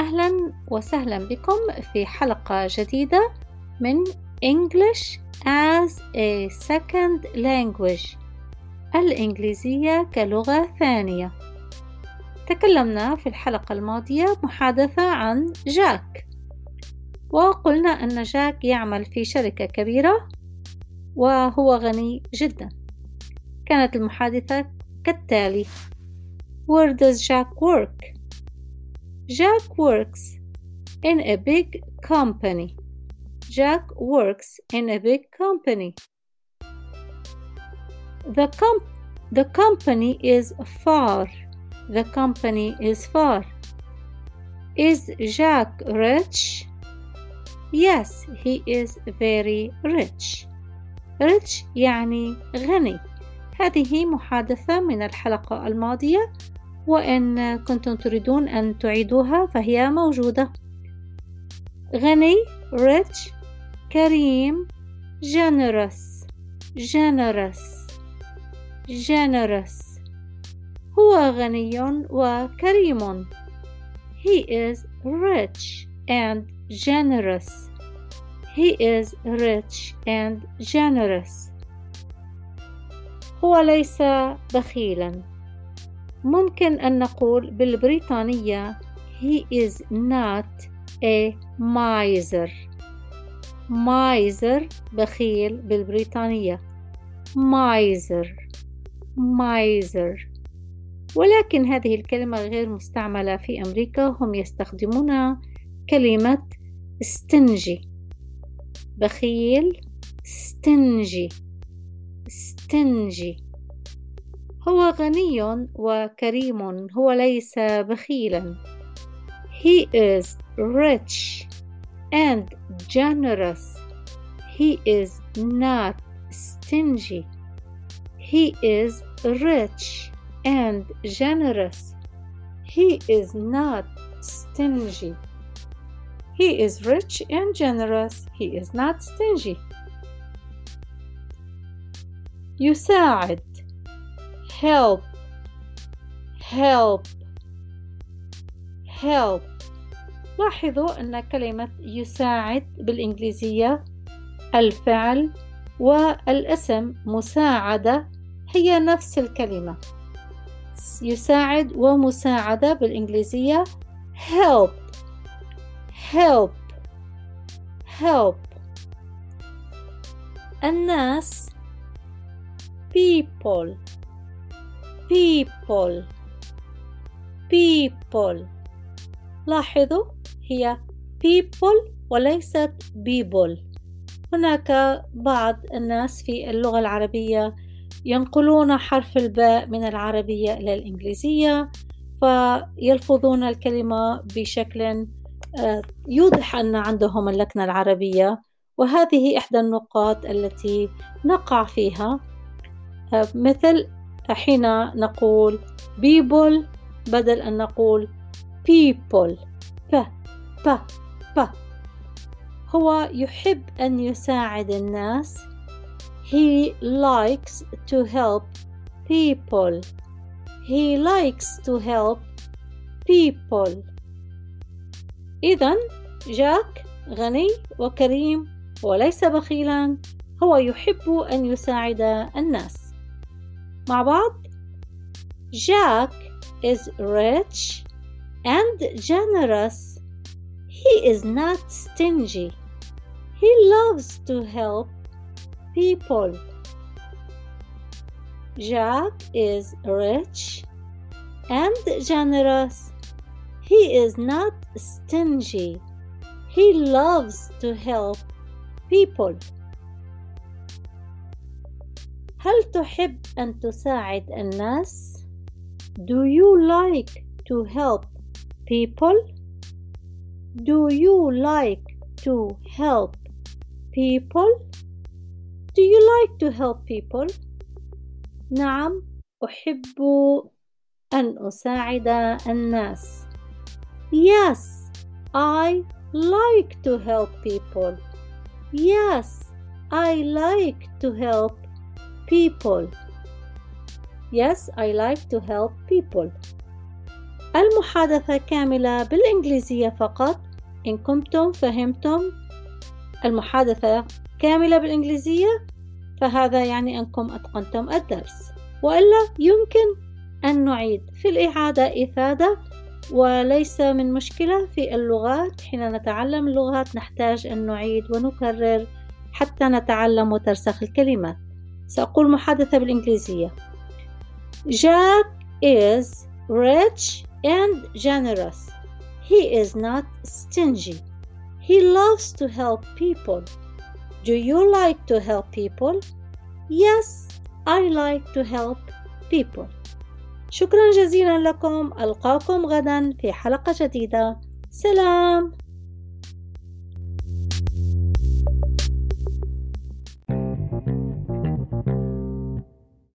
أهلا وسهلا بكم في حلقة جديدة من English as a Second Language الإنجليزية كلغة ثانية. تكلمنا في الحلقة الماضية محادثة عن جاك. وقلنا أن جاك يعمل في شركة كبيرة وهو غني جدا. كانت المحادثة كالتالي Where does Jack work? Jack works in a big company. Jack works in a big company. The, com- the company is far. The company is far. Is Jack rich? Yes, he is very rich. rich يعني غني. هذه محادثة من الحلقة الماضية وإن كنتم تريدون أن تعيدوها فهي موجودة غني rich كريم generous generous generous هو غني وكريم he is rich and generous he is rich and generous هو ليس بخيلا ممكن أن نقول بالبريطانية he is not a miser. Miser بخيل بالبريطانية. Miser. Miser. ولكن هذه الكلمة غير مستعملة في أمريكا. هم يستخدمون كلمة stingy. بخيل stingy. Stingy. هو غني وكريم هو ليس بخيلا He is rich and generous He is not stingy He is rich and generous He is not stingy He is rich and generous He is not stingy يساعد Help help help. لاحظوا أن كلمة يساعد بالإنجليزية الفعل والاسم مساعدة هي نفس الكلمة. يساعد ومساعدة بالإنجليزية help help help. الناس people. People. People. لاحظوا هي people وليست people. هناك بعض الناس في اللغة العربية ينقلون حرف الباء من العربية إلى الإنجليزية فيلفظون الكلمة بشكل يوضح أن عندهم اللكنة العربية وهذه إحدى النقاط التي نقع فيها. مثل حين نقول people بدل أن نقول people. ب ب ب هو يحب أن يساعد الناس. He likes to help people. He likes to help people. إذا جاك غني وكريم وليس بخيلا. هو يحب أن يساعد الناس. مع بعض Jack is rich and generous. He is not stingy. He loves to help people. Jack is rich and generous. He is not stingy. He loves to help people. هل تحب أن تساعد الناس؟ Do you like to help people? Do you like to help people? Do you like to help people? نعم أحب أن أساعد الناس. Yes, I like to help people. Yes, I like to help people. Yes, I like to help people. المحادثة كاملة بالإنجليزية فقط إن كنتم فهمتم المحادثة كاملة بالإنجليزية فهذا يعني أنكم أتقنتم الدرس وإلا يمكن أن نعيد في الإعادة إفادة وليس من مشكلة في اللغات حين نتعلم اللغات نحتاج أن نعيد ونكرر حتى نتعلم وترسخ الكلمات سأقول محادثة بالإنجليزية Jack is rich and generous. He is not stingy. He loves to help people. Do you like to help people? Yes, I like to help people. شكرا جزيلا لكم ألقاكم غدا في حلقة جديدة سلام